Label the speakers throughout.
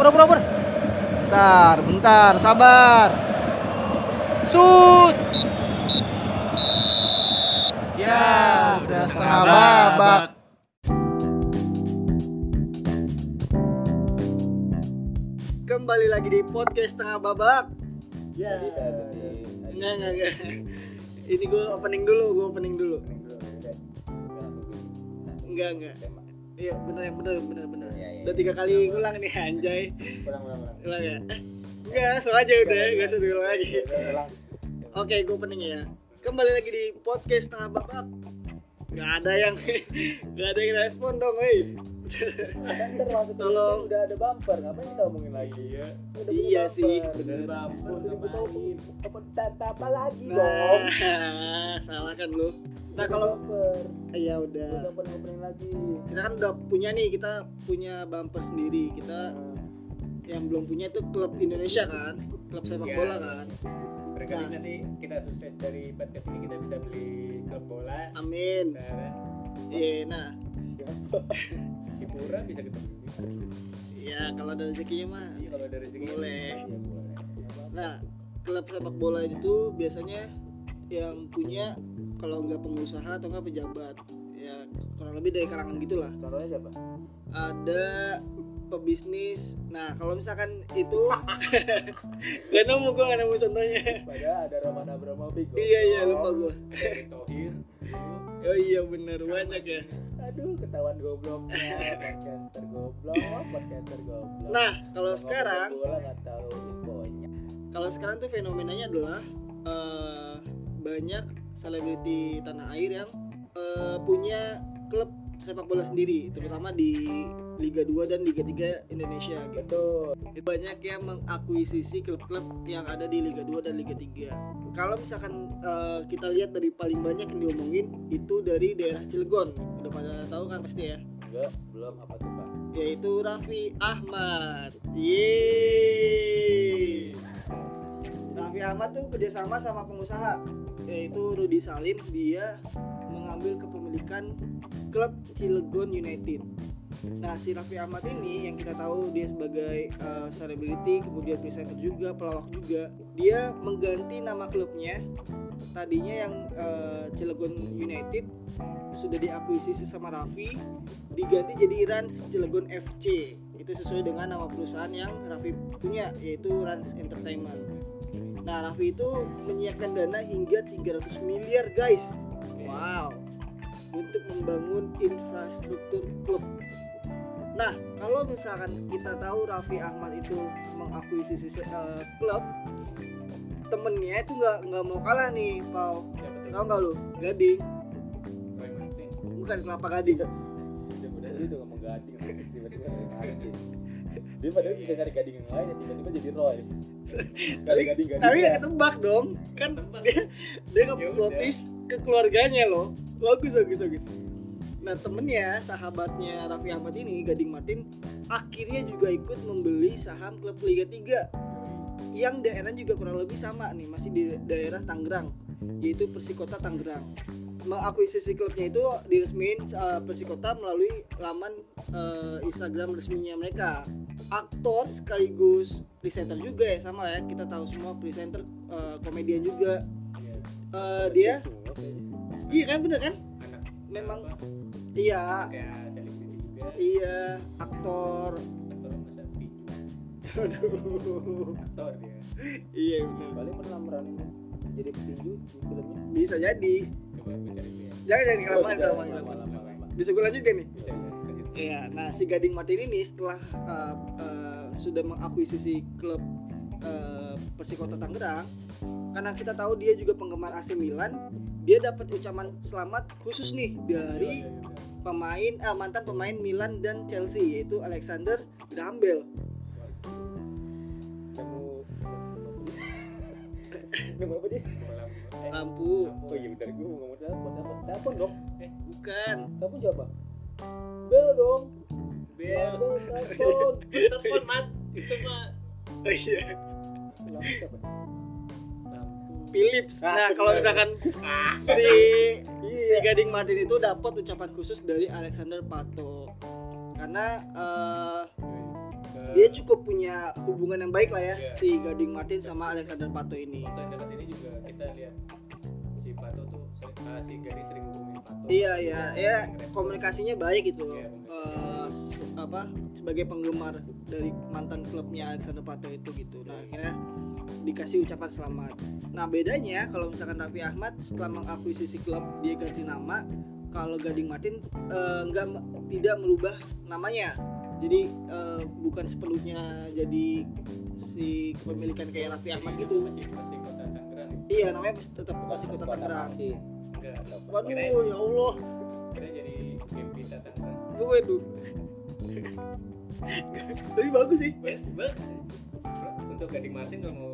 Speaker 1: Oper, oper, oper.
Speaker 2: Bentar, bentar, sabar.
Speaker 1: Shoot.
Speaker 2: Ya, udah setengah babak. Kembali lagi di podcast setengah babak.
Speaker 3: Ya.
Speaker 2: Enggak, enggak, enggak. Ini gue opening dulu, gue opening dulu. Enggak, enggak. Iya, bener, bener, bener, bener.
Speaker 3: Iya, iya.
Speaker 2: Udah tiga kali ngulang nih, anjay.
Speaker 3: Ulang, ulang, ulang.
Speaker 2: Ulang ya? Eh, Enggak, sengaja udah, enggak usah diulang lagi.
Speaker 3: Ulang.
Speaker 2: Oke, gue opening ya. Kembali lagi di podcast setengah babak. Gak ada yang gak ada yang respon dong, woi.
Speaker 3: Kan ntar masuk
Speaker 2: Tolong.
Speaker 3: udah ada bumper, ngapain kita ngomongin lagi? Iya.
Speaker 2: Iya sih,
Speaker 3: bener. Bumper, apa apa lagi dong?
Speaker 2: Nah, salah kan lu. Nah, kalau
Speaker 3: bumper,
Speaker 2: ya
Speaker 3: terus
Speaker 2: udah.
Speaker 3: opening opening lagi.
Speaker 2: Kita kan udah punya nih, kita punya bumper sendiri. Kita yang belum punya itu klub Indonesia kan, klub sepak
Speaker 4: Yes.
Speaker 2: bola kan.
Speaker 4: Barangkali
Speaker 2: Nah.
Speaker 4: nanti kita sukses dari podcast ini kita bisa beli klub bola.
Speaker 2: Amin.
Speaker 4: Nah,
Speaker 2: Iya, nah,
Speaker 3: Siapa?
Speaker 4: si Pura bisa ketemu juga.
Speaker 2: ya kalau ada rezekinya mah.
Speaker 4: Iya, kalau dari segi
Speaker 2: Boleh.
Speaker 4: Iya, boleh.
Speaker 2: Nah, klub sepak bola itu biasanya yang punya kalau nggak pengusaha atau nggak pejabat ya kurang lebih dari kalangan gitulah
Speaker 3: Contohnya siapa?
Speaker 2: ada pebisnis nah kalau misalkan itu gak nemu gue gak nemu contohnya
Speaker 3: Padahal ada Roman Abramovich.
Speaker 2: iya iya lupa gue
Speaker 4: Tohir.
Speaker 2: oh iya bener banyak ya
Speaker 3: Aduh, ketahuan gobloknya. Podcaster goblok, podcaster goblok.
Speaker 2: nah kalau sekarang
Speaker 3: bola nggak tahu infonya.
Speaker 2: kalau sekarang tuh fenomenanya adalah eh, banyak selebriti tanah air yang eh, punya klub sepak bola sendiri terutama di Liga 2 dan Liga 3 Indonesia gitu.
Speaker 3: Betul.
Speaker 2: Banyak yang mengakuisisi klub-klub yang ada di Liga 2 dan Liga 3. Kalau misalkan eh, kita lihat dari paling banyak yang diomongin itu dari daerah Cilegon. Udah pada tahu kan pasti ya.
Speaker 3: Enggak, belum apa tuh, Pak?
Speaker 2: Yaitu Raffi Ahmad. Yeay. Raffi Ahmad tuh kerjasama sama pengusaha yaitu Rudi Salim. Dia mengambil kepemilikan klub Cilegon United. Nah si Raffi Ahmad ini yang kita tahu dia sebagai uh, selebriti, kemudian presenter juga, pelawak juga. Dia mengganti nama klubnya. Tadinya yang uh, Cilegon United sudah diakuisisi sama Raffi, diganti jadi Rans Cilegon FC. Itu sesuai dengan nama perusahaan yang Raffi punya, yaitu Rans Entertainment. Nah Raffi itu menyiapkan dana hingga 300 miliar guys. Wow. Untuk membangun infrastruktur klub. Nah, kalau misalkan kita tahu Raffi Ahmad itu mengakuisisi eh, klub, temennya itu nggak nggak mau kalah nih, Pau.
Speaker 4: Tuh?
Speaker 2: Tahu nggak lu? Gading, bukan kelapa gading.
Speaker 3: Udah udah ngomong gading tiba-tiba gading. Dia padahal bisa nyari gading yang lain ya tiba-tiba jadi Roy.
Speaker 2: Tapi
Speaker 3: gading gading.
Speaker 2: tapi nggak ketebak dong, kan dia dia
Speaker 4: Ya
Speaker 2: nge-protis ke keluarganya loh. Bagus bagus bagus. Nah temennya, sahabatnya Raffi Ahmad ini, Gading Martin, akhirnya juga ikut membeli saham klub Liga 3 yang daerah juga kurang lebih sama nih, masih di daerah Tangerang, yaitu Persikota Tangerang. Mengakuisisi klubnya itu diresmiin uh, Persikota melalui laman uh, Instagram resminya mereka. Aktor sekaligus presenter juga ya sama lah ya kita tahu semua presenter uh, komedian juga.
Speaker 4: Iya.
Speaker 2: Uh, dia,
Speaker 3: kayaknya.
Speaker 2: Iya kan bener kan?
Speaker 4: Anak
Speaker 2: Memang
Speaker 4: apa?
Speaker 2: iya
Speaker 4: selebriti juga.
Speaker 2: iya aktor.
Speaker 4: Aktor masa pinju.
Speaker 2: Aduh.
Speaker 4: Aktor dia.
Speaker 2: iya bener.
Speaker 3: Paling pernah meranin jadi petinju di filmnya.
Speaker 2: Bisa jadi.
Speaker 4: Coba aku cari dia.
Speaker 2: Jangan jangan kelamaan
Speaker 3: Oh,
Speaker 2: kelamaan.
Speaker 3: lama-lama.
Speaker 2: Bisa gue lanjut gak nih?
Speaker 4: Bisa bisa lanjut.
Speaker 2: Iya, nah si Gading Martin ini setelah uh, uh, sudah mengakuisisi klub uh, Persikota Tangerang, karena kita tahu dia juga penggemar AC Milan, dia dapat ucapan selamat khusus nih dari
Speaker 4: Iya, iya, iya.
Speaker 2: pemain ah, mantan pemain Milan dan Chelsea yaitu Alexander Graham Bell.
Speaker 3: Kamu Nama apa dia?
Speaker 4: Malam. Eh,
Speaker 2: Lampu,
Speaker 3: Oh iya bentar gue mau ngomong telepon telepon telepon dong
Speaker 2: bukan.
Speaker 3: telepon siapa? Bel dong
Speaker 4: Bel.
Speaker 3: Bel telepon
Speaker 4: Telepon mat. Itu mah
Speaker 2: Oh, iya.
Speaker 3: Lampu siapa?
Speaker 2: Philips.
Speaker 3: Ah,
Speaker 2: Nah, kalau
Speaker 3: bener.
Speaker 2: misalkan si si
Speaker 3: Iya.
Speaker 2: Gading Martin itu dapat ucapan khusus dari Alexander Pato. Karena
Speaker 4: Ke
Speaker 2: dia cukup punya hubungan yang baik lah ya
Speaker 4: Iya.
Speaker 2: si Gading Martin sama Alexander Pato ini
Speaker 4: yang dekat ini juga kita lihat si Pato tuh sering, ah, si Gadi sering hubungin Pato
Speaker 2: iya iya ya komunikasinya baik gitu
Speaker 4: Iya,
Speaker 2: Eh, se- apa sebagai penggemar dari mantan klubnya Alexander Pato itu gitu nah akhirnya dikasih ucapan selamat. Nah bedanya kalau misalkan Raffi Ahmad setelah mengakuisisi klub dia ganti nama. Kalau Gading Martin eh, nggak me- tidak merubah namanya. Jadi eh, bukan sepenuhnya jadi si kepemilikan kayak Raffi Ahmad gitu.
Speaker 4: Masih masih kota Tangerang.
Speaker 2: Iya namanya masih tetap masih kota Tangerang.
Speaker 3: Martin.
Speaker 4: enggak
Speaker 2: waduh ya Allah.
Speaker 4: kirain jadi kita Tangerang.
Speaker 2: Waduh. Tapi bagus sih.
Speaker 4: Bagus untuk Gading Martin kalau mau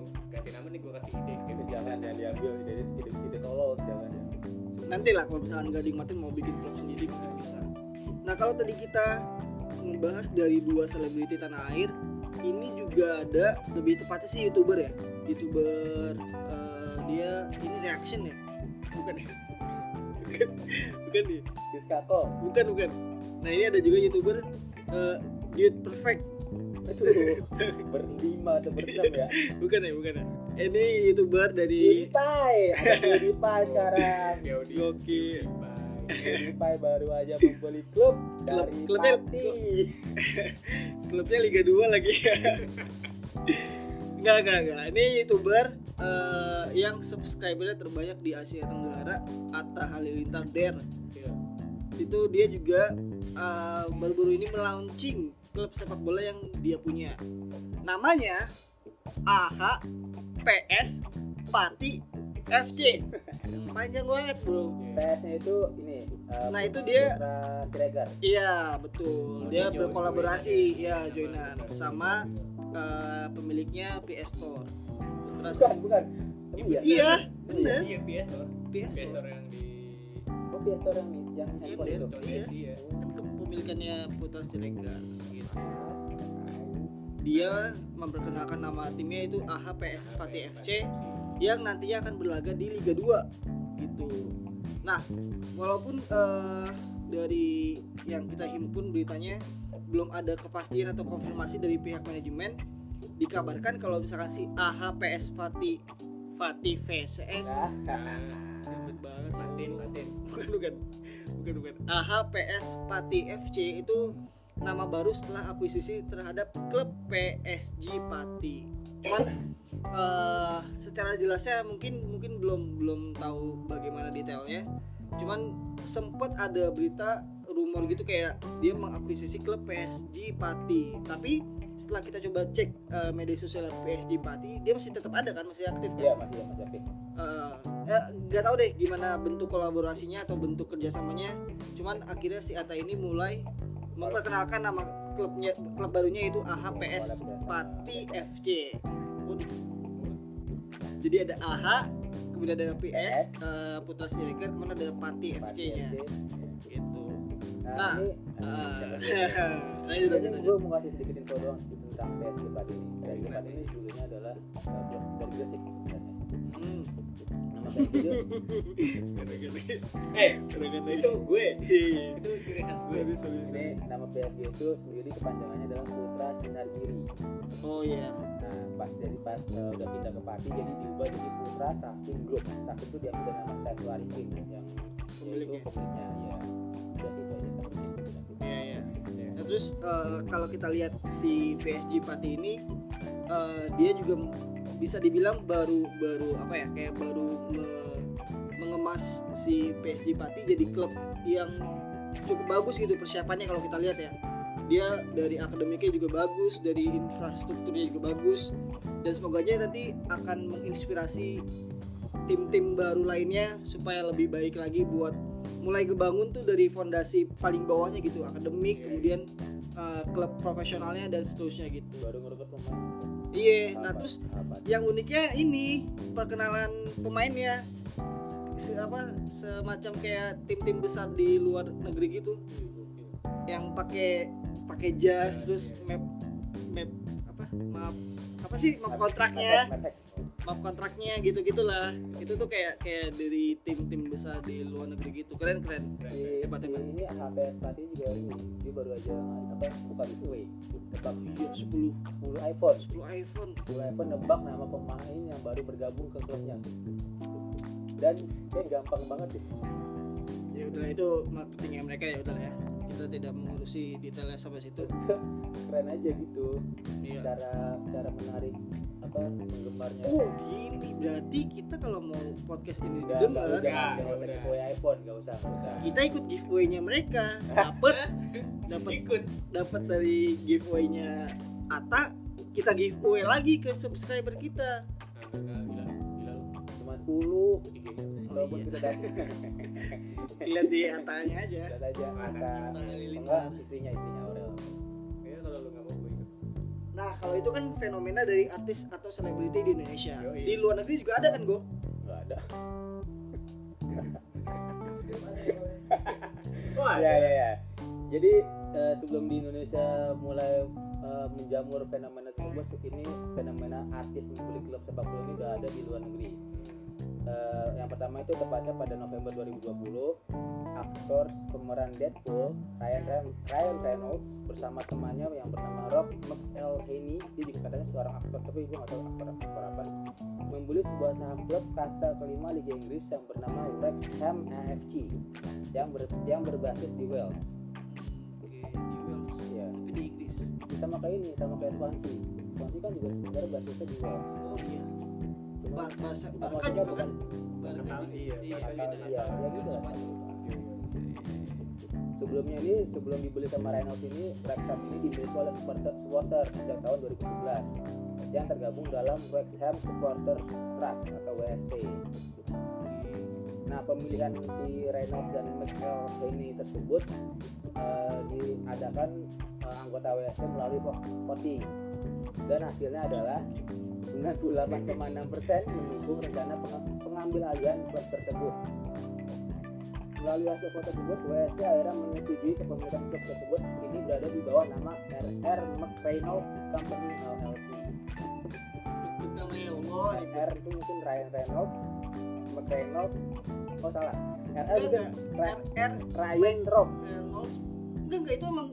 Speaker 4: ganti nama nih gue kasih ide.
Speaker 3: Itu jangan yang diambil dari ide ide tolol jangan.
Speaker 2: nanti lah kalau misalkan Gading Martin mau bikin klub sendiri mungkin bisa. Nah kalau tadi kita membahas dari dua selebriti tanah air ini juga ada lebih tepatnya sih youtuber ya? Youtuber eh, dia ini reaction ya? Bukan ya? Bukan bukan nih
Speaker 3: Diskato.
Speaker 2: bukan bukan. Nah ini ada juga youtuber eh, Dude Perfect.
Speaker 3: Itu berlima atau berenam ya.
Speaker 2: bukan ya bukan ya ini youtuber dari
Speaker 3: PewDiePie, ada PewDiePie sekarang.
Speaker 4: ya udah
Speaker 2: Gokil.
Speaker 3: PewDiePie baru aja membeli klub dari
Speaker 2: klubnya-
Speaker 3: Pati.
Speaker 2: klubnya Liga 2 lagi Enggak, enggak, enggak. Ini YouTuber eh, yang subscribernya terbanyak di Asia Tenggara, Atta Halilintar Der.
Speaker 4: Iya.
Speaker 2: Itu dia juga eh, baru-baru ini melaunching klub sepak bola yang dia punya. Namanya AH PS Pati FC. Panjang banget, Bro.
Speaker 3: PS-nya itu ini. eh,
Speaker 2: Nah, itu dia-
Speaker 3: Siregar.
Speaker 2: Iya, betul.
Speaker 4: Oh,
Speaker 2: Dia berkolaborasi
Speaker 4: join-
Speaker 2: ya
Speaker 4: join-
Speaker 2: joinan sama eh, pemiliknya PS Store. Terus
Speaker 3: Bukan, bukan. Iya?
Speaker 2: Iya,
Speaker 3: Emang
Speaker 2: bener.
Speaker 4: iya PS Store
Speaker 2: PS
Speaker 4: PS
Speaker 2: Store.
Speaker 4: Yang di
Speaker 3: Oh, PS Store yang yang handphone
Speaker 2: Iya,
Speaker 3: itu.
Speaker 2: Iya.
Speaker 4: iya
Speaker 2: Kan kepemilikannya Putra Siregar gitu. Dia memperkenalkan nama timnya itu AHPS Pati FC yang nantinya akan berlaga di Liga 2 gitu. Nah, walaupun eh, dari yang kita himpun beritanya belum ada kepastian atau konfirmasi dari pihak manajemen, dikabarkan kalau misalkan si AHPS Pati Fatih VCN
Speaker 3: Nah,
Speaker 2: ribet banget bukan bukan. Bukan bukan. AHPS Pati FC itu nama baru setelah akuisisi terhadap klub PSG Pati. Cuman eh, secara jelasnya mungkin mungkin belum belum tahu bagaimana detailnya. Cuman sempat ada berita rumor gitu kayak dia mengakuisisi klub PSG Pati. Tapi setelah kita coba cek eh, media sosial PSG Pati dia masih tetap ada kan? Masih aktif kan?
Speaker 3: Iya, masih masih aktif.
Speaker 2: Eh, ya nggak tahu deh gimana bentuk kolaborasinya atau bentuk kerjasamanya. Cuman akhirnya si Ata ini mulai memperkenalkan nama klubnya klub barunya itu AHPS Pati FC jadi ada AH kemudian ada PS eh, Putra Siregar kemudian ada Pati FC nya gitu. Nah,
Speaker 3: Nah, ini eh,
Speaker 2: lanjut lanjut
Speaker 3: Jadi
Speaker 2: lanjut.
Speaker 3: gue mau kasih sedikit info doang gitu tentang PSG Pati ini. PSG Pati ini dulunya adalah uh, klub dari Gresik sebenarnya.
Speaker 2: Hmm.
Speaker 4: Eh itu gue
Speaker 2: Iya.
Speaker 4: itu ciri khas gue
Speaker 3: ini nama PSG itu sendiri kepanjangannya adalah Putra Sinar Giri.
Speaker 2: Oh iya.
Speaker 3: Nah, pas dari pas uh, udah pindah ke Pati jadi diubah jadi Putra Safin Group. Safin itu diambil dari nama Saiful Arifin yang
Speaker 2: Pemiliknya.
Speaker 3: pemiliknya ya. Udah sih
Speaker 2: terus eh, kalau kita lihat si PSG Pati ini eh, dia juga bisa dibilang baru baru apa ya kayak baru me- mengemas si PSG Pati jadi klub yang cukup bagus gitu persiapannya kalau kita lihat ya. Dia dari akademiknya juga bagus, dari infrastrukturnya juga bagus dan semoga aja nanti akan menginspirasi tim-tim baru lainnya supaya lebih baik lagi buat mulai kebangun tuh dari fondasi paling bawahnya gitu akademik
Speaker 4: Iya,
Speaker 2: kemudian uh, klub profesionalnya dan seterusnya gitu.
Speaker 3: Baru ngerekrut pemain.
Speaker 2: iya nah terus
Speaker 3: apa-
Speaker 2: yang uniknya ini perkenalan pemainnya. Se- apa semacam kayak tim-tim besar di luar negeri gitu. Yang pakai pakai jas
Speaker 4: Jas,
Speaker 2: terus
Speaker 4: iya.
Speaker 2: map map apa? Map apa sih? Map kontraknya. map kontraknya gitu gitulah itu tuh kayak kayak dari tim-tim besar di luar negeri gitu. Keren keren. Hebat,
Speaker 3: si
Speaker 2: hebat.
Speaker 3: ini HPS Pati juga ini dia baru aja apa buka giveaway nebak.
Speaker 2: Iya 10
Speaker 3: 10 iPhone.
Speaker 2: 10 iPhone.
Speaker 3: 10 iPhone nebak nama pemain yang baru bergabung ke klubnya. Dan dia gampang banget sih.
Speaker 2: Ya udahlah itu marketingnya mereka ya udahlah ya. Kita tidak mengurusi detailnya sampai situ.
Speaker 3: Keren aja gitu.
Speaker 2: Iya.
Speaker 3: Cara cara menarik apa penggemarnya.
Speaker 2: Oh gini berarti kita kalau mau podcast ini
Speaker 3: Nggak,
Speaker 2: didengar
Speaker 3: nggak, jangan
Speaker 4: Ya,
Speaker 3: jangan usah
Speaker 4: udah.
Speaker 3: giveaway iPhone nggak usah nggak usah.
Speaker 2: kita ikut giveaway-nya mereka. Dapat dapat
Speaker 4: ikut.
Speaker 2: dapat dari giveaway-nya Ata kita giveaway lagi ke subscriber kita.
Speaker 4: Gila gila lu
Speaker 3: cuma 10
Speaker 4: IG-nya
Speaker 3: walaupun
Speaker 2: iya.
Speaker 3: kita dapat
Speaker 2: lihat di Atanya aja.
Speaker 3: Lihat aja Angka enggak istrinya istrinya Aurel
Speaker 2: nah kalau itu kan fenomena dari artis atau selebriti di Indonesia.
Speaker 4: Yoi.
Speaker 2: di luar negeri juga ada kan go?
Speaker 3: Nggak ada.
Speaker 4: Wah
Speaker 3: ya ya ya. Jadi eh, sebelum di Indonesia mulai eh, menjamur fenomena tersebut ini fenomena artis membeli klub sepak bola ini udah ada di luar negeri Eh, yang pertama itu tepatnya pada November 2020 aktor pemeran Deadpool Ryan, Ryan Reynolds bersama temannya yang bernama Rob McElhenney. Dia juga katanya seorang aktor tapi gue gak tahu aktor aktor apa. Membeli sebuah saham klub kasta kelima Liga Inggris yang bernama Wrexham AFC yang ber- yang berbasis di Wales. Ya
Speaker 2: di Inggris.
Speaker 3: Sama kayak ini sama kayak Swansea. Swansea kan juga sebenarnya basisnya di Wales.
Speaker 2: Oh iya bahasa Barca juga kan Barca
Speaker 4: iya,
Speaker 2: iya
Speaker 3: iya ya gitu lah
Speaker 2: Spanyol.
Speaker 3: sebelumnya ini sebelum dibeli sama Reynolds ini Wrexham ini dimiliki oleh supporter, supporter sejak tahun 2011 yang tergabung dalam Wrexham Supporter Trust atau WST. Nah pemilihan si Reynolds dan McElhenney tersebut eh, diadakan eh, anggota WST melalui vo- voting dan hasilnya adalah 98,6% mendukung rencana peng- pengambil alihan klub tersebut. Melalui hasil foto tersebut, WST akhirnya menyetujui kepemilikan klub tersebut. Ini berada di bawah nama RR McReynolds Company LLC.
Speaker 2: Nyebut namanya ya Allah
Speaker 3: R itu mungkin Ryan Reynolds, McReynolds, oh salah. RR
Speaker 2: enggak
Speaker 3: itu
Speaker 2: enggak.
Speaker 3: Ra-
Speaker 2: R
Speaker 3: Ryan Rob,
Speaker 2: Reynolds enggak enggak itu emang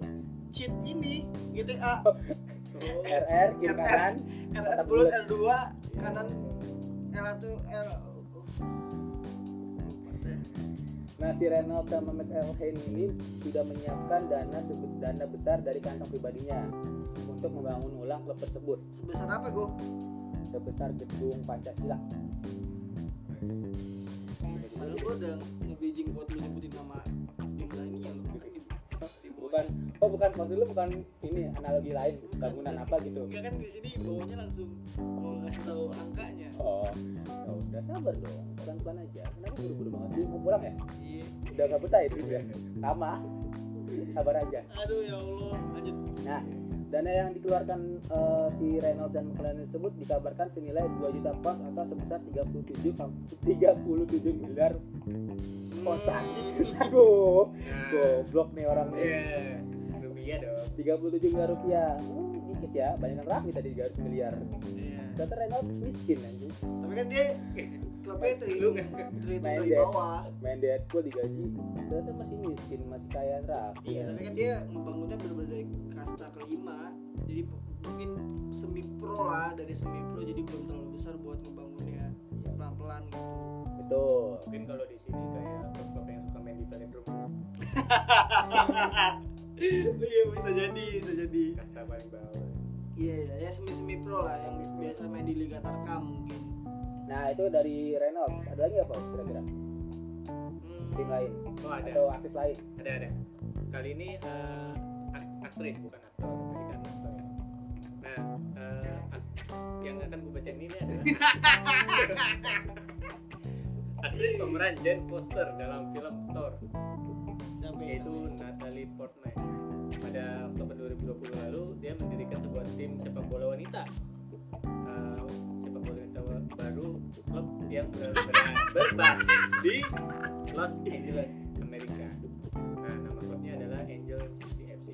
Speaker 2: cheat ini GTA
Speaker 4: oh
Speaker 3: RR kiri
Speaker 2: RR.
Speaker 3: kanan,
Speaker 2: R
Speaker 3: Kotak
Speaker 2: bulat
Speaker 3: bulat.
Speaker 2: R2 kanan L1 L
Speaker 3: Nah, si Reynolds sama McElhenney ini sudah menyiapkan dana sebut dana besar dari kantong pribadinya untuk membangun ulang klub tersebut
Speaker 2: sebesar apa go?
Speaker 3: sebesar gedung Pancasila.
Speaker 2: Padahal gua udah nge-bridging buat lu nyebutin nama
Speaker 3: Bukan, oh bukan maksud lu bukan ini analogi lain bangunan apa gitu.
Speaker 2: Enggak kan di sini bawahnya langsung mau ngasih tahu angkanya.
Speaker 3: Oh, ya udah sabar dong, pelan-pelan aja. Kenapa buru-buru banget sih? Mau pulang ya?
Speaker 2: Iya.
Speaker 3: Udah gak betah itu ya? Sama, sabar aja.
Speaker 2: Aduh ya Allah, lanjut.
Speaker 3: Nah, dana yang dikeluarkan eh, si Reynolds dan McLaren tersebut dikabarkan senilai 2 juta pounds atau sebesar 37 kam- 37 miliar kosan. Aduh,
Speaker 4: nah
Speaker 3: goblok nih orang nih.
Speaker 4: iya rupiah dong
Speaker 3: 37 miliar rupiah. Hmm, dikit ya, banyak kan Raffi tadi 300 miliar.
Speaker 2: Iya.
Speaker 3: Ternyata Reynolds miskin anjing.
Speaker 2: Tapi kan dia klubnya terhitung terhitung dari bawah.
Speaker 3: Main Deadpool digaji, ternyata masih miskin, masih kaya Raffi.
Speaker 2: Iya, tapi kan dia ngebangunnya benar-benar dari kasta kelima. Jadi mungkin semi pro lah dari semi pro jadi belum terlalu besar buat ngebangunnya
Speaker 3: Iya,
Speaker 2: pelan-pelan gitu.
Speaker 3: betul.
Speaker 4: mungkin kalau di sini kayak klub-klub yang suka main di velodrome
Speaker 2: iya bisa jadi, bisa jadi.
Speaker 4: kasta paling bawah
Speaker 2: Iya, iya, ya semi-semi pro lah yang biasa main di Liga Tarkam mungkin.
Speaker 3: Nah, itu dari Reynolds. Ada lagi apa kira-kira?
Speaker 2: Hmm.
Speaker 3: Tim lain
Speaker 4: oh ada
Speaker 3: atau artis lain?
Speaker 4: ada ada kali ini eh, ak- aktris bukan aktor tadi kan aktor ya. nah eh, ak- yang akan gue bacain ini adalah aktris pemeran Jane Foster dalam film Thor
Speaker 2: Siapa ya?
Speaker 4: yaitu Natalie Portman pada Oktober 2020 lalu dia mendirikan sebuah tim sepak bola wanita Eh, sepak bola wanita baru klub yang ber- ber- berbasis di Los Angeles Amerika. Nah nama klubnya adalah Angel City FC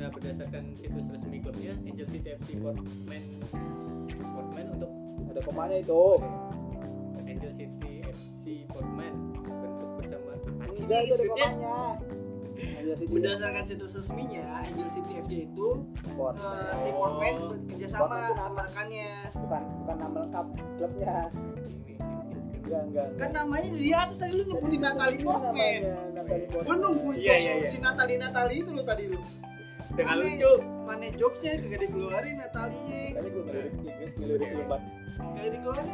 Speaker 4: nah berdasarkan situs resmi klubnya Angel City FC Portman Portman untuk
Speaker 3: ada komanya itu.
Speaker 4: Angel City FC Portman bentuk bersama apaan sih
Speaker 3: itu ada
Speaker 4: maksudnya?
Speaker 3: Komanya Angel City
Speaker 2: Berdasarkan situs resminya, Angel City FC itu
Speaker 3: Port.
Speaker 2: eh, si. Portman bekerja sama
Speaker 3: Portman
Speaker 2: sama rekannya.
Speaker 3: bukan bukan nama lengkap klubnya
Speaker 4: ini.
Speaker 3: enggak enggak
Speaker 2: Kan namanya di atas tadi lu nyebutin Natalie
Speaker 3: Ini
Speaker 2: Portman. Gue
Speaker 3: Portman.
Speaker 2: nunggu
Speaker 4: Iya, iya, iya.
Speaker 2: si Natalie Natalie itu lo tadi lu.
Speaker 4: dengan
Speaker 2: Aneh.
Speaker 4: lucu
Speaker 2: Mana jokesnya kagak dikeluarin Natalie.
Speaker 3: Kayaknya gue ngelirik ngelirik
Speaker 2: Kagak dikeluarin.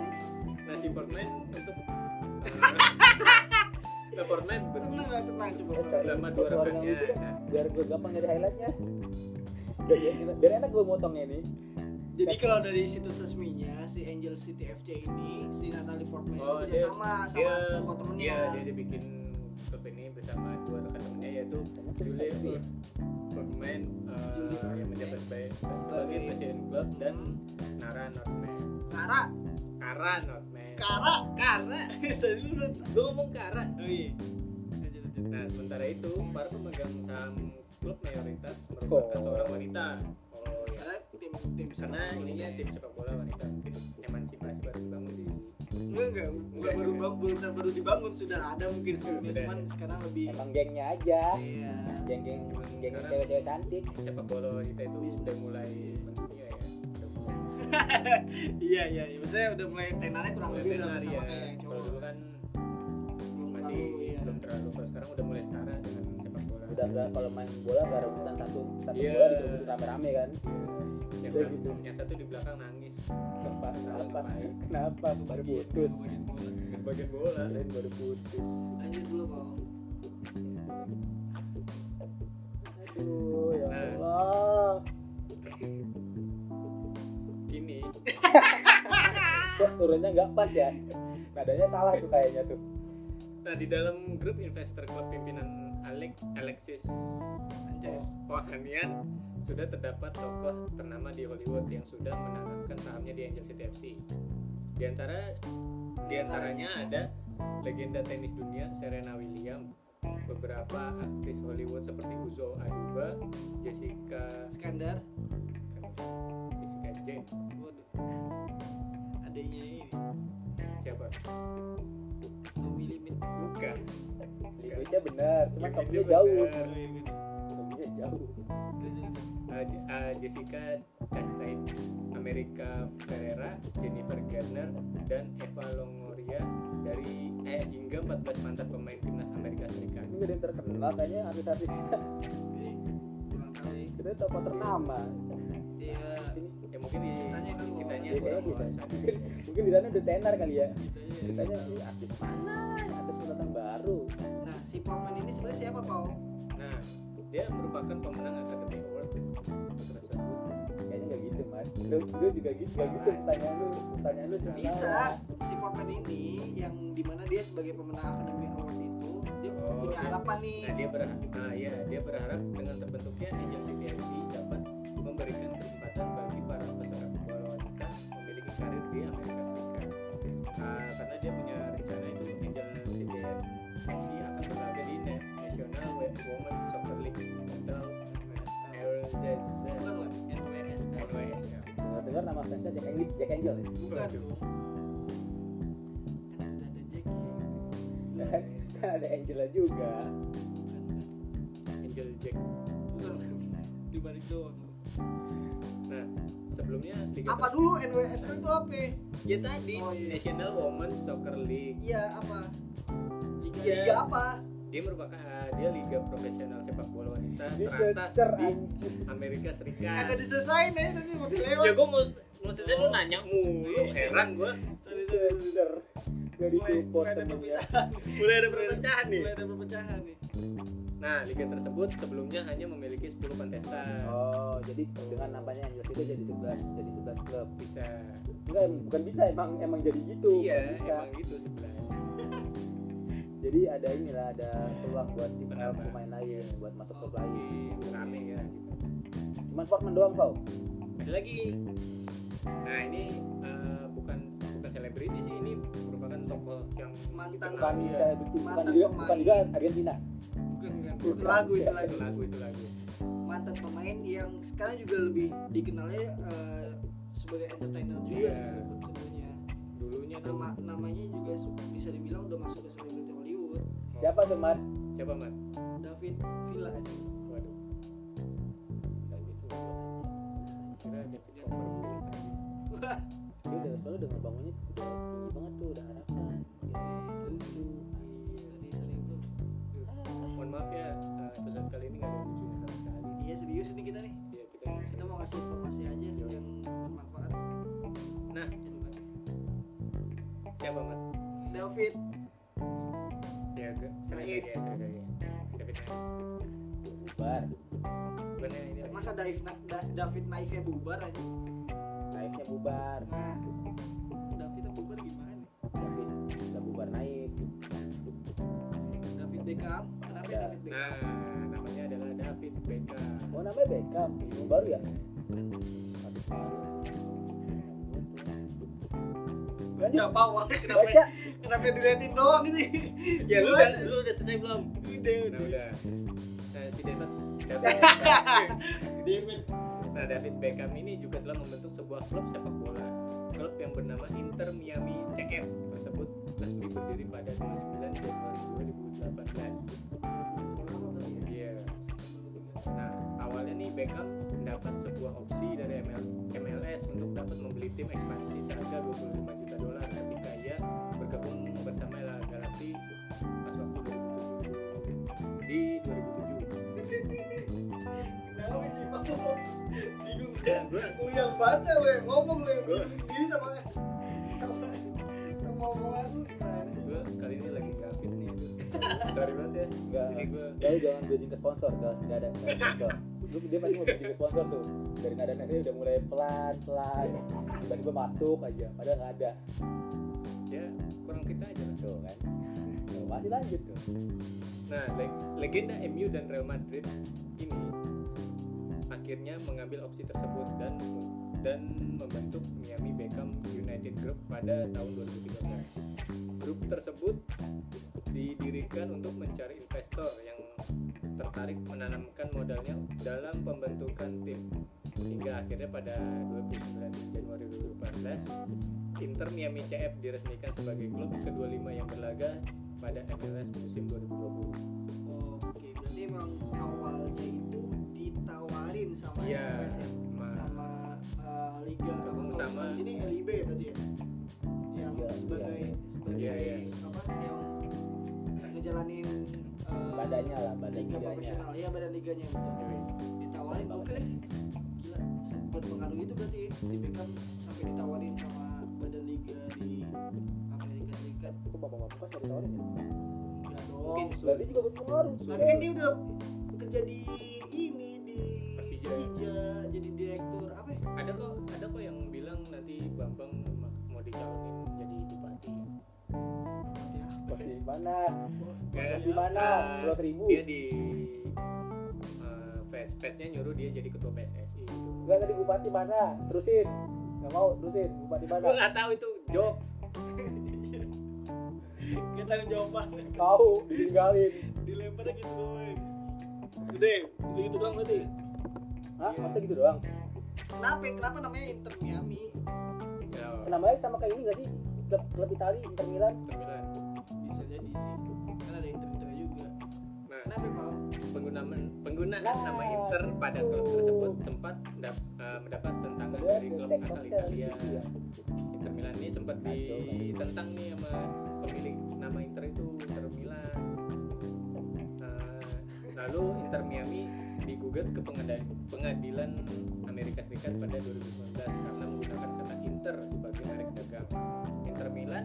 Speaker 4: nah si Portman untuk bentuk
Speaker 2: Tenang lah, tenang coba.
Speaker 3: Cari.
Speaker 4: sama dua rekannya. Nah,
Speaker 3: biar gue gampang nyari highlightnya biar, enak gue motongnya ini
Speaker 2: Jadi kalau dari situs resminya si Angel City FC ini si Natalie Portman
Speaker 4: Oh,
Speaker 2: itu
Speaker 4: dia-
Speaker 2: kerjasama sama
Speaker 4: dia
Speaker 2: temennya.
Speaker 4: dia dia, dia bikin klub ini bersama dua rekan temannya yaitu Julia. Portman uh, yang menjabat sebagai, presiden klub dan
Speaker 2: Hmm.
Speaker 4: Nara Nordman
Speaker 2: Kara,
Speaker 4: Kara Nordman
Speaker 2: Kara.
Speaker 4: Kara?
Speaker 2: Tadi lu
Speaker 4: ngomong Kara.
Speaker 2: Oh iya.
Speaker 4: Nah sementara itu para pemegang saham klub mayoritas merupakan
Speaker 3: Oh.
Speaker 4: seorang wanita. Oh ya
Speaker 2: Karena tim tim
Speaker 4: karena ininya tim sepak bola wanita. Mungkin emansipasi baru dibangun di
Speaker 2: enggak enggak. Enggak baru bukan baru dibangun. Sudah ada mungkin sebelumnya
Speaker 4: Sudah.
Speaker 2: cuman sekarang lebih
Speaker 3: emang gengnya aja.
Speaker 2: Iya.
Speaker 3: Geng-geng geng
Speaker 4: Sekarang-
Speaker 3: cewek-cewek cantik.
Speaker 4: sepak bola wanita itu sudah mulai
Speaker 2: iya iya iya. Maksudnya udah mulai tenarnya kurang
Speaker 4: mulai
Speaker 2: lebih udah sama
Speaker 4: ya
Speaker 2: kayak yang
Speaker 4: kalau
Speaker 2: cowok.
Speaker 4: dulu kan
Speaker 2: belum
Speaker 4: masih
Speaker 2: terlalu iya.
Speaker 4: belum terlalu. Kalau sekarang udah mulai setara dengan sepak bola.
Speaker 3: Udah enggak kalau main bola gak rebutan satu. Satu
Speaker 4: Iya.
Speaker 3: bola direbut rame-rame kan?
Speaker 4: Yang, satu,
Speaker 3: gitu.
Speaker 4: yang satu di belakang nangis.
Speaker 3: Kenapa? Kenapa? Kenapa? Baru putus.
Speaker 4: bagian bola.
Speaker 3: Kalian baru putus.
Speaker 2: Lanjut dulu bang.
Speaker 3: Aduh ya
Speaker 4: Nah.
Speaker 3: Allah turunnya nggak pas ya? Nadanya salah tuh kayaknya tuh.
Speaker 4: Nah di dalam grup investor klub pimpinan Alex Alexis
Speaker 2: Anjas.
Speaker 4: Ohanian sudah terdapat tokoh ternama di Hollywood yang sudah menanamkan sahamnya di Angel City FC. Di antara di antaranya ada legenda tenis dunia Serena Williams, beberapa aktris Hollywood seperti Uzo Aduba, Jessica
Speaker 2: Skandar
Speaker 4: Jane,
Speaker 2: waduh adanya ini
Speaker 4: siapa?
Speaker 2: Tommy Limit
Speaker 4: Bukan.
Speaker 3: limitnya benar cuma kamunya jauh
Speaker 2: bener.
Speaker 3: kamunya jauh
Speaker 4: Uh, Je- uh, Jessica Chastain, America Ferrera, Jennifer Garner, dan Eva Longoria dari eh hingga 14 mantan pemain timnas Amerika Serikat.
Speaker 3: ini yang terkenal kayaknya
Speaker 2: ya.
Speaker 3: kita tokoh ternama
Speaker 2: iya
Speaker 3: ini
Speaker 4: Ya mungkin di
Speaker 2: Kitanya kan mau-
Speaker 4: kitanya
Speaker 3: Iya,
Speaker 4: kurang
Speaker 3: kita.
Speaker 4: wawasan.
Speaker 3: mungkin mungkin di sana udah tenar kali ya
Speaker 2: kitanya ya.
Speaker 3: artis mana artis pendatang baru
Speaker 2: nah si Portman ini sebenarnya siapa Pau
Speaker 4: Nah, dia merupakan pemenang Academy Award tersebut.
Speaker 3: kayaknya nggak gitu mas lu, lu juga gitu nggak gitu pertanyaan lu pertanyaan lu salah.
Speaker 2: bisa si Portman ini yang di mana dia sebagai pemenang Academy Award itu dia
Speaker 4: Oh,
Speaker 2: punya
Speaker 4: dia-
Speaker 2: harapan nih
Speaker 4: Nah, dia berharap, nah ya, dia berharap dengan terbentuknya City FC dapat memberikan kesempatan bagi para peserta bola wanita memiliki karir di Amerika Serikat. Nah, karena dia punya rencana itu Angel City FC akan berlaga di Na- National Women's Soccer League atau
Speaker 2: NWSL
Speaker 4: NWS ya.
Speaker 3: dengar dengar nama fansnya Jack Angel Jack Angel ya?
Speaker 2: Bukan. Kan
Speaker 3: kan kan ada Angela juga.
Speaker 4: Angel Jack.
Speaker 2: bukan. Di balik doang
Speaker 4: sebelumnya Liga
Speaker 2: apa dulu NWSL itu apa
Speaker 4: Ya tadi
Speaker 2: Oh, iya.
Speaker 4: National Women's Soccer League.
Speaker 2: iya apa liga
Speaker 4: Iya.
Speaker 2: liga apa
Speaker 4: dia merupakan uh, dia liga profesional sepak bola wanita
Speaker 3: Dia
Speaker 4: teratas
Speaker 3: cecer
Speaker 4: di Amerika Serikat.
Speaker 2: kagak diselesain ya tadi mau dilewat
Speaker 4: Ya gue mau maksudnya lu nanya mulu, heran gue.
Speaker 2: sorry sorry
Speaker 3: cecer gak
Speaker 2: mulai,
Speaker 3: disupport
Speaker 2: mulai ada
Speaker 3: temennya
Speaker 2: perpisahan
Speaker 4: Mulai ada perpecahan nih.
Speaker 2: mulai ada perpecahan nih
Speaker 4: Nah, liga tersebut sebelumnya hanya memiliki 10 kontestan.
Speaker 3: oh jadi dengan namanya Angel City jadi 11 jadi 11 klub
Speaker 4: Bisa.
Speaker 3: enggak bukan bisa emang emang jadi gitu
Speaker 4: Iya,
Speaker 3: bisa
Speaker 4: emang gitu sebenarnya.
Speaker 3: jadi ada inilah ada peluang buat tim pemain lain buat masuk klub lain
Speaker 4: rame ya gitu.
Speaker 3: cuman Portman doang Pau
Speaker 4: Ada lagi. Nah, ini uh, bukan bukan selebriti sih, ini merupakan tokoh yang
Speaker 2: mantan
Speaker 3: bukan
Speaker 4: ya.
Speaker 3: selebriti bukan juga bukan juga Argentina
Speaker 2: itu lagu itu lagu
Speaker 4: itu lagu. itu lagu.
Speaker 2: mantan pemain yang sekarang juga lebih dikenalnya eh, sebagai entertainer juga
Speaker 4: Iya.
Speaker 2: sih sebe- sebenarnya.
Speaker 4: Dulunya
Speaker 2: nama namanya juga bisa dibilang udah masuk ke selebriti Hollywood.
Speaker 3: Siapa tuh mat
Speaker 4: siapa mat
Speaker 2: David Villa.
Speaker 4: Waduh.
Speaker 3: Gitu
Speaker 4: kira David Copperfield
Speaker 3: dia udah soalnya udah ngebangunnya udah tinggi banget tuh udah harapan.
Speaker 2: Serius iya serius ini kita nih.
Speaker 4: Ya kita
Speaker 2: kita mau kasih informasi aja
Speaker 4: Yo.
Speaker 2: yang bermanfaat.
Speaker 4: Nah. Siapa mat?
Speaker 2: David.
Speaker 4: Ya ya sorry. David Naif.
Speaker 3: Bubar.
Speaker 4: Bukannya ini?
Speaker 2: Masa David Na- Da- David naifnya bubar aja?
Speaker 3: Naifnya bubar.
Speaker 2: Nah. Davidnya bubar gimana
Speaker 3: David. Udah bubar naif.
Speaker 2: David Beckham. Kenapa ya. David Beckham?
Speaker 4: Nah David Beckham.
Speaker 3: Oh namanya Beckham. Ini baru ya?
Speaker 2: Baca pawang kenapa
Speaker 3: baca.
Speaker 2: kenapa diliatin doang sih?
Speaker 4: Ya lu udah lu udah selesai belum?
Speaker 2: Udah
Speaker 4: nah udah. Nah si David. David. Nah David Beckham ini juga telah membentuk sebuah klub sepak bola. Klub yang bernama Inter Miami CF tersebut resmi berdiri pada 29 Januari 2018 iya nah awalnya nih Beckham mendapat sebuah opsi dari ML, MLS untuk dapat membeli tim ekspansi seharga 25 juta dolar ketika ia bergabung bersama LA Galaxy pas waktu 2007 di 2007
Speaker 2: kenapa sih Pak bingung lu yang baca lu yang ngomong lu yang sendiri sama sama sama omongan lu gimana sih?
Speaker 4: Gue kali ini lagi sorry banget ya
Speaker 3: Enggak.
Speaker 4: jadi gue
Speaker 3: Jadi jangan bridging ke sponsor, kalau tidak ada nggak ada sponsor. Lu dia pasti mau bridging ke sponsor tuh. Dari nada nadanya udah mulai pelan pelan, tiba-tiba masuk aja, padahal nggak ada.
Speaker 4: ya kurang kita aja lah
Speaker 3: Tuh kan. Tuh, masih lanjut tuh.
Speaker 4: Nah, leg- legenda MU dan Real Madrid ini akhirnya mengambil opsi tersebut dan dan membentuk Miami Beckham United Group pada tahun 2013. Grup tersebut didirikan untuk mencari investor yang tertarik menanamkan modalnya dalam pembentukan tim. Hingga akhirnya pada 29 Januari 2014 Inter Miami CF diresmikan sebagai klub ke-25 yang berlaga pada MLS musim 2020.
Speaker 2: oh, oke berarti emang awalnya itu ditawarin sama
Speaker 4: Iya,
Speaker 2: MLS ya?
Speaker 4: sama-
Speaker 2: sama uh, liga apa?
Speaker 4: Sama-
Speaker 2: di sini LIB ya berarti ya sebagai sebagai
Speaker 4: Iya, iya.
Speaker 2: apa yang ngejalanin uh,
Speaker 3: Badannya lah, badan
Speaker 2: liga
Speaker 3: liganya.
Speaker 2: profesional ya badan liganya betul ditawarin
Speaker 3: Besar
Speaker 2: oke
Speaker 3: banget.
Speaker 2: gila berpengaruh itu berarti si Beckham sampai ditawarin sama badan liga di Amerika Serikat
Speaker 3: Kok bapak-bapak pas ditawarin ya?
Speaker 2: enggak dong
Speaker 4: Mungkin
Speaker 3: Berarti juga berpengaruh.
Speaker 2: tapi kan dia udah kerja di
Speaker 3: mana?
Speaker 4: Ya,
Speaker 3: Di mana?
Speaker 4: eh,
Speaker 3: Pulau Seribu.
Speaker 4: Dia di uh, fans fansnya nyuruh dia jadi ketua PSSI gitu.
Speaker 3: Enggak tadi bupati mana? Terusin. Nggak mau terusin. Bupati mana?
Speaker 4: Gue nggak tahu itu jokes.
Speaker 2: Gak tanggung jawaban
Speaker 3: Tahu, ditinggalin.
Speaker 2: dilempar gitu doang udah udah gitu doang berarti
Speaker 3: Hah? Masa gitu doang?
Speaker 2: kenapa kenapa namanya Inter Miami
Speaker 4: Ya,
Speaker 3: Namanya sama kayak ini nggak sih? Klub, klub Itali, Inter Milan.
Speaker 4: Inter Milan. Penggunaan
Speaker 3: Nah,
Speaker 4: nama Inter pada klub tersebut sempat uh, mendapat tentangan
Speaker 3: Dia
Speaker 4: dari klub asal Italia. Inter Milan ini sempat ditentang nih sama pemilik nama Inter itu Inter Milan. Nah, lalu Inter Miami digugat ke pengadilan, pengadilan Amerika Serikat pada 2019 karena menggunakan kata Inter sebagai merek dagang. Inter Milan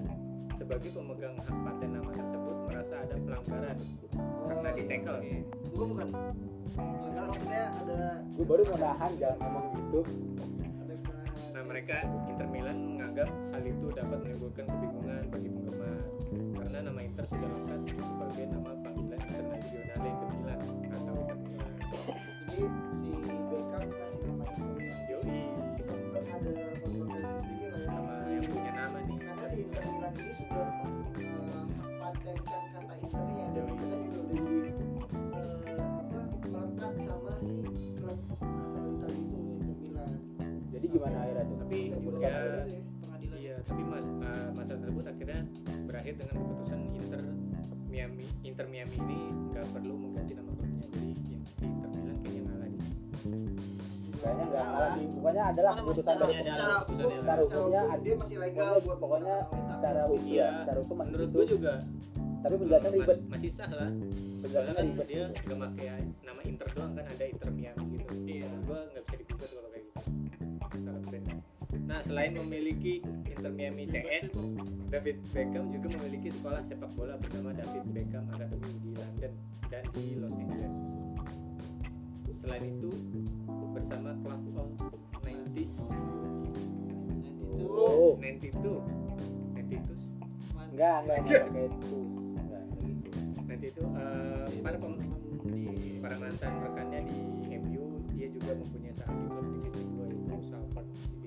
Speaker 4: sebagai pemegang hak paten nama tersebut merasa ada pelanggaran karena ditekel.
Speaker 2: bukan pelanggaran maksudnya ada
Speaker 3: Gue baru mau nahan jangan ngomong gitu.
Speaker 4: Nah, mereka Inter Milan menganggap hal itu dapat menimbulkan kebingungan bagi penggemar karena nama Inter sudah lengkap sebagai nama terkait dengan keputusan Inter Miami Inter Miami ini nggak perlu mengganti nama klubnya. Jadi Inter Milan kayaknya ngalah di
Speaker 3: kayaknya nggak
Speaker 2: Nah,
Speaker 3: lagi. Pokoknya adalah
Speaker 2: Mana
Speaker 3: keputusan dari
Speaker 2: secara hukum.
Speaker 3: Secara hukumnya
Speaker 2: hukum dia masih legal
Speaker 3: pokoknya-
Speaker 2: buat
Speaker 3: pokoknya secara hukum
Speaker 4: Iya.
Speaker 3: ya secara hukum masih
Speaker 4: menurut gue juga
Speaker 3: tapi penjelasannya
Speaker 4: mas-
Speaker 3: ribet.
Speaker 4: masih sah lah. Soalnya
Speaker 3: penjelasannya
Speaker 4: kan
Speaker 3: ribet.
Speaker 4: dia nggak pakai nama Inter doang kan ada Inter Miami gitu.
Speaker 2: Iya.
Speaker 4: gue nggak bisa digugat kalau kayak gitu. Brand nah selain memiliki Inter Miami CS David Beckham juga memiliki sekolah sepak bola bernama David Beckham Academy di London dan di Los Angeles. Selain itu, bersama Club of 90
Speaker 2: itu
Speaker 3: oh
Speaker 4: 92 92
Speaker 3: enggak enggak enggak kayak itu
Speaker 4: nanti itu eh, para pem- para mantan rekannya di MU dia juga mempunyai saham di klub divisi 2 yaitu Salford City.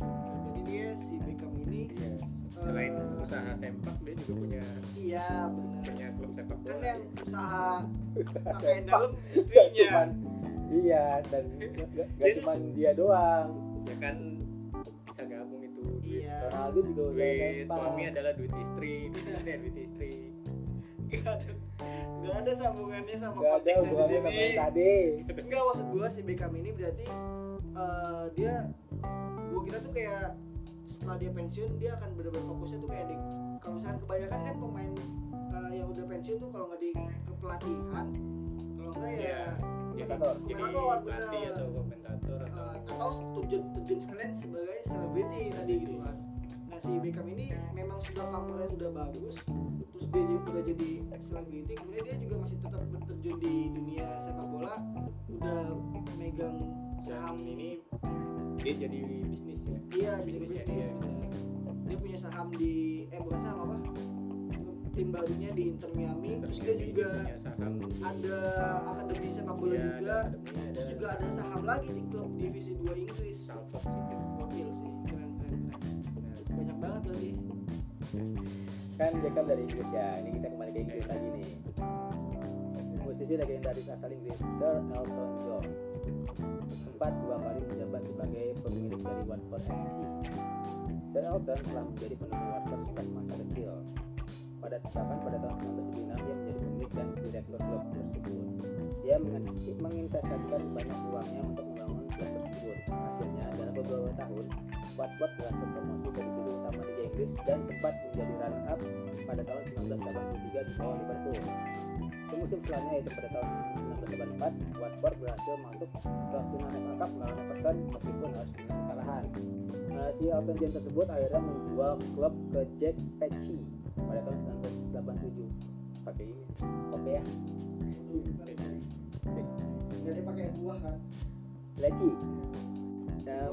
Speaker 2: Jadi dia si Beckham ini
Speaker 4: Iya. Selain usaha sempak dia juga punya
Speaker 2: iya benar
Speaker 4: punya klub sepak
Speaker 2: kan
Speaker 4: bola.
Speaker 2: yang usaha
Speaker 3: Usaha sepak.
Speaker 2: dalam istrinya
Speaker 3: cuman iya dan nggak nggak
Speaker 4: Jadi-
Speaker 3: cuman dia doang
Speaker 4: Ya kan bisa gabung itu.
Speaker 2: iya
Speaker 3: Ronaldo juga usaha
Speaker 4: duit
Speaker 3: sepak
Speaker 4: suami adalah duit istri duit istri duit istri
Speaker 2: Gak ada, gak ada sambungannya sama
Speaker 3: ada
Speaker 2: konteks yang di sini.
Speaker 3: yang tadi
Speaker 2: Enggak maksud gua si Beckham ini berarti eh, dia gua kira tuh kayak setelah dia pensiun dia akan benar-benar fokusnya tuh kayak di kalau misalkan kebanyakan kan pemain eh, yang udah pensiun tuh kalau nggak di kepelatihan kalau enggak ya
Speaker 4: Iya. jadi
Speaker 3: Komentator.
Speaker 4: jadi pelatih
Speaker 2: bener.
Speaker 4: atau komentator atau
Speaker 2: eh, atau terjun terjun sekalian sebagai selebriti tadi gitu kan nah si Beckham ini memang sudah pamornya udah bagus terus dia juga udah jadi selebriti kemudian dia juga masih tetap berterjun di dunia sepak bola udah megang
Speaker 4: saham ini dia jadi bisnis ya?
Speaker 2: Iya jadi
Speaker 4: bisnisnya
Speaker 2: bisnis.
Speaker 4: dia.
Speaker 2: bener. dia punya saham di eh bukan saham apa? Tim barunya di Inter Miami. Terus dia juga
Speaker 4: saham di-
Speaker 2: ada akademi sepak bola
Speaker 4: Iya,
Speaker 2: juga.
Speaker 4: ada akademi, ada
Speaker 2: terus juga ada saham lagi di klub divisi 2 Inggris.
Speaker 4: Salford City.
Speaker 2: Gokil sih. Keren keren keren. Banyak banget berarti.
Speaker 3: Kan Beckham dari Inggris ya. Ini kita kembali ke Inggris lagi nih. Musisi legendaris asal Inggris Sir Elton John sempat dua kali menjabat sebagai pemilik dari Watford FC Sir Elton telah menjadi penuh Watford sejak masa kecil. Pada bahkan pada tahun 1996 dia menjadi pemilik dan direktur klub tersebut. Dia menginvestasikan banyak uangnya untuk membangun klub tersebut. Hasilnya dalam beberapa tahun Watford berhasil promosi ke divisi utama Liga Inggris dan sempat menjadi runner up pada tahun 1983 di bawah Liverpool. Semusim setelahnya yaitu pada tahun 1984, Watford berhasil masuk ke final FA Cup melawan Everton meskipun harus dengan kekalahan. Nah, si Elton John tersebut akhirnya menjual klub ke Jack Petchy pada tahun 1987. Pakai ini, oke ya,
Speaker 2: jadi pakai buah kan
Speaker 3: Lecce. Nah,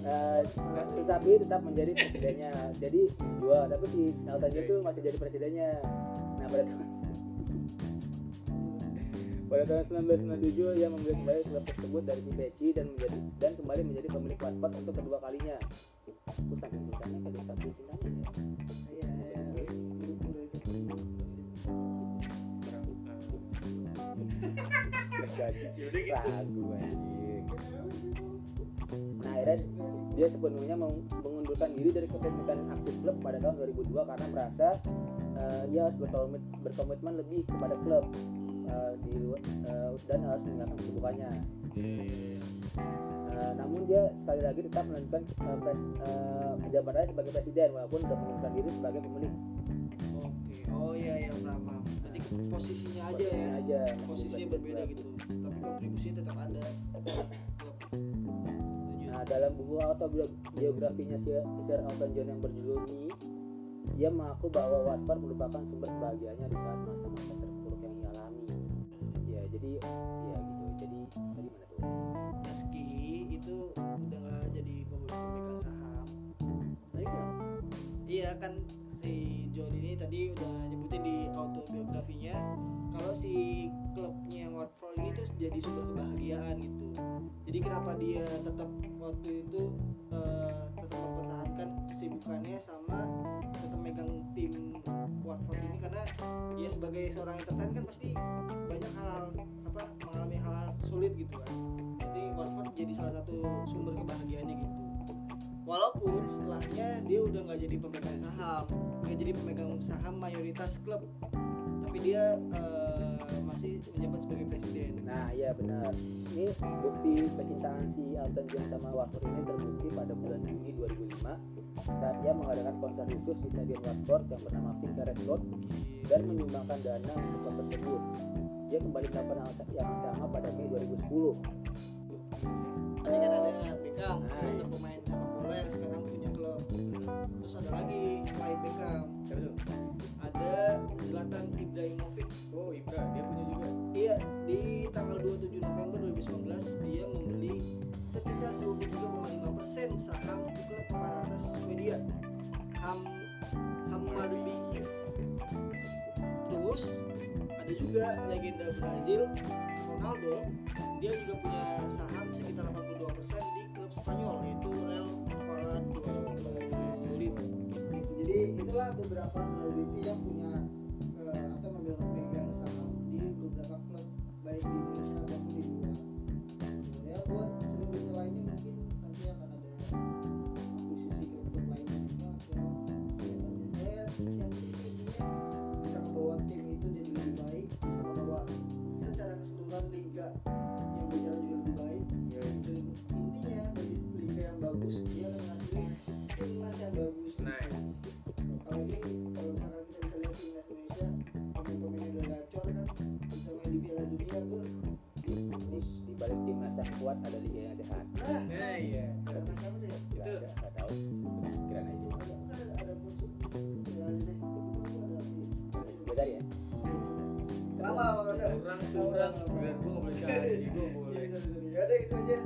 Speaker 3: Eh, tetapi tetap menjadi presidennya jadi dijual tapi si John itu masih jadi presidennya nah pada tahun pada tahun 1997 ia membeli kembali klub tersebut dari si Peci dan menjadi dan kembali menjadi pemilik Watford untuk kedua kalinya. Saking cintanya kali saking cintanya ya
Speaker 2: iya
Speaker 4: kurang,
Speaker 3: Nggak jadi
Speaker 2: Yaudah
Speaker 3: ragu anjing. Nah akhirnya dia sepenuhnya meng- mengundurkan diri dari kepemilikan aktif klub pada tahun 2002 karena merasa eh, ia harus berkomitmen lebih kepada klub eh, di lu- eh, dan harus meninggalkan kesibukannya. Eh, namun dia sekali lagi tetap melanjutkan eh, pres, eh, jabatannya sebagai presiden walaupun sudah mengundurkan diri sebagai pemilik.
Speaker 2: Oke oh iya iya paham paham. Jadi posisinya aja
Speaker 3: Posisinya
Speaker 2: ya
Speaker 3: aja.
Speaker 2: Posisinya berbeda gitu. Tapi kontribusinya tetap ada.
Speaker 3: Nah, dalam buku autobiografinya si Sir Elton John yang berjudul Me, dia mengaku bahwa Watford merupakan sumber kebahagiaannya di saat masa-masa jadi ya gitu. Jadi tadi mana tuh?
Speaker 2: meski itu udah jadi pemegang saham kan iya kan si John ini tadi udah nyebutin di autobiografinya kalau si klubnya Watford ini tuh jadi sumber kebahagiaan gitu. Jadi kenapa dia tetap waktu itu eh, tetap mempertahankan kesibukannya sama tetap megang tim Watford ini? Karena dia sebagai seorang entertain kan pasti banyak hal apa mengalami hal sulit gitu kan. Jadi Watford jadi salah satu sumber kebahagiaannya gitu. Walaupun pun setelahnya dia udah nggak jadi pemegang saham nggak jadi pemegang saham mayoritas klub. Tapi dia eh, masih menjabat sebagai presiden
Speaker 3: Nah, iya benar. Ini bukti percintaan si Elton John sama Watford ini terbukti pada bulan Juni 2005 saat ia mengadakan konser khusus di Stadion Watford yang bernama Vicarage Road dan menyumbangkan dana untuk klub tersebut. Dia kembali ke klub yang yang sama pada Mei 2010.
Speaker 2: tadi kan ada Beckham
Speaker 3: Nah,
Speaker 2: ada
Speaker 3: iya.
Speaker 2: pemain sepak bola yang sekarang punya klub terus ada lagi selain Beckham? Ada Zlatan Ibrahimovic
Speaker 4: Oh Ibra, dia punya juga.
Speaker 2: Iya, di tanggal 27 November 2019 dia membeli sekitar 23,5% saham di klub papan atas Swedia Ham Hammarby IF. Terus ada juga legenda Brazil Ronaldo, dia juga punya saham sekitar 82% di klub Spanyol yaitu Real Valladolid. Itulah beberapa selebriti yang punya
Speaker 4: Biar gue nggak boleh cari, gue boleh.
Speaker 2: Iya. Ya udah gitu aja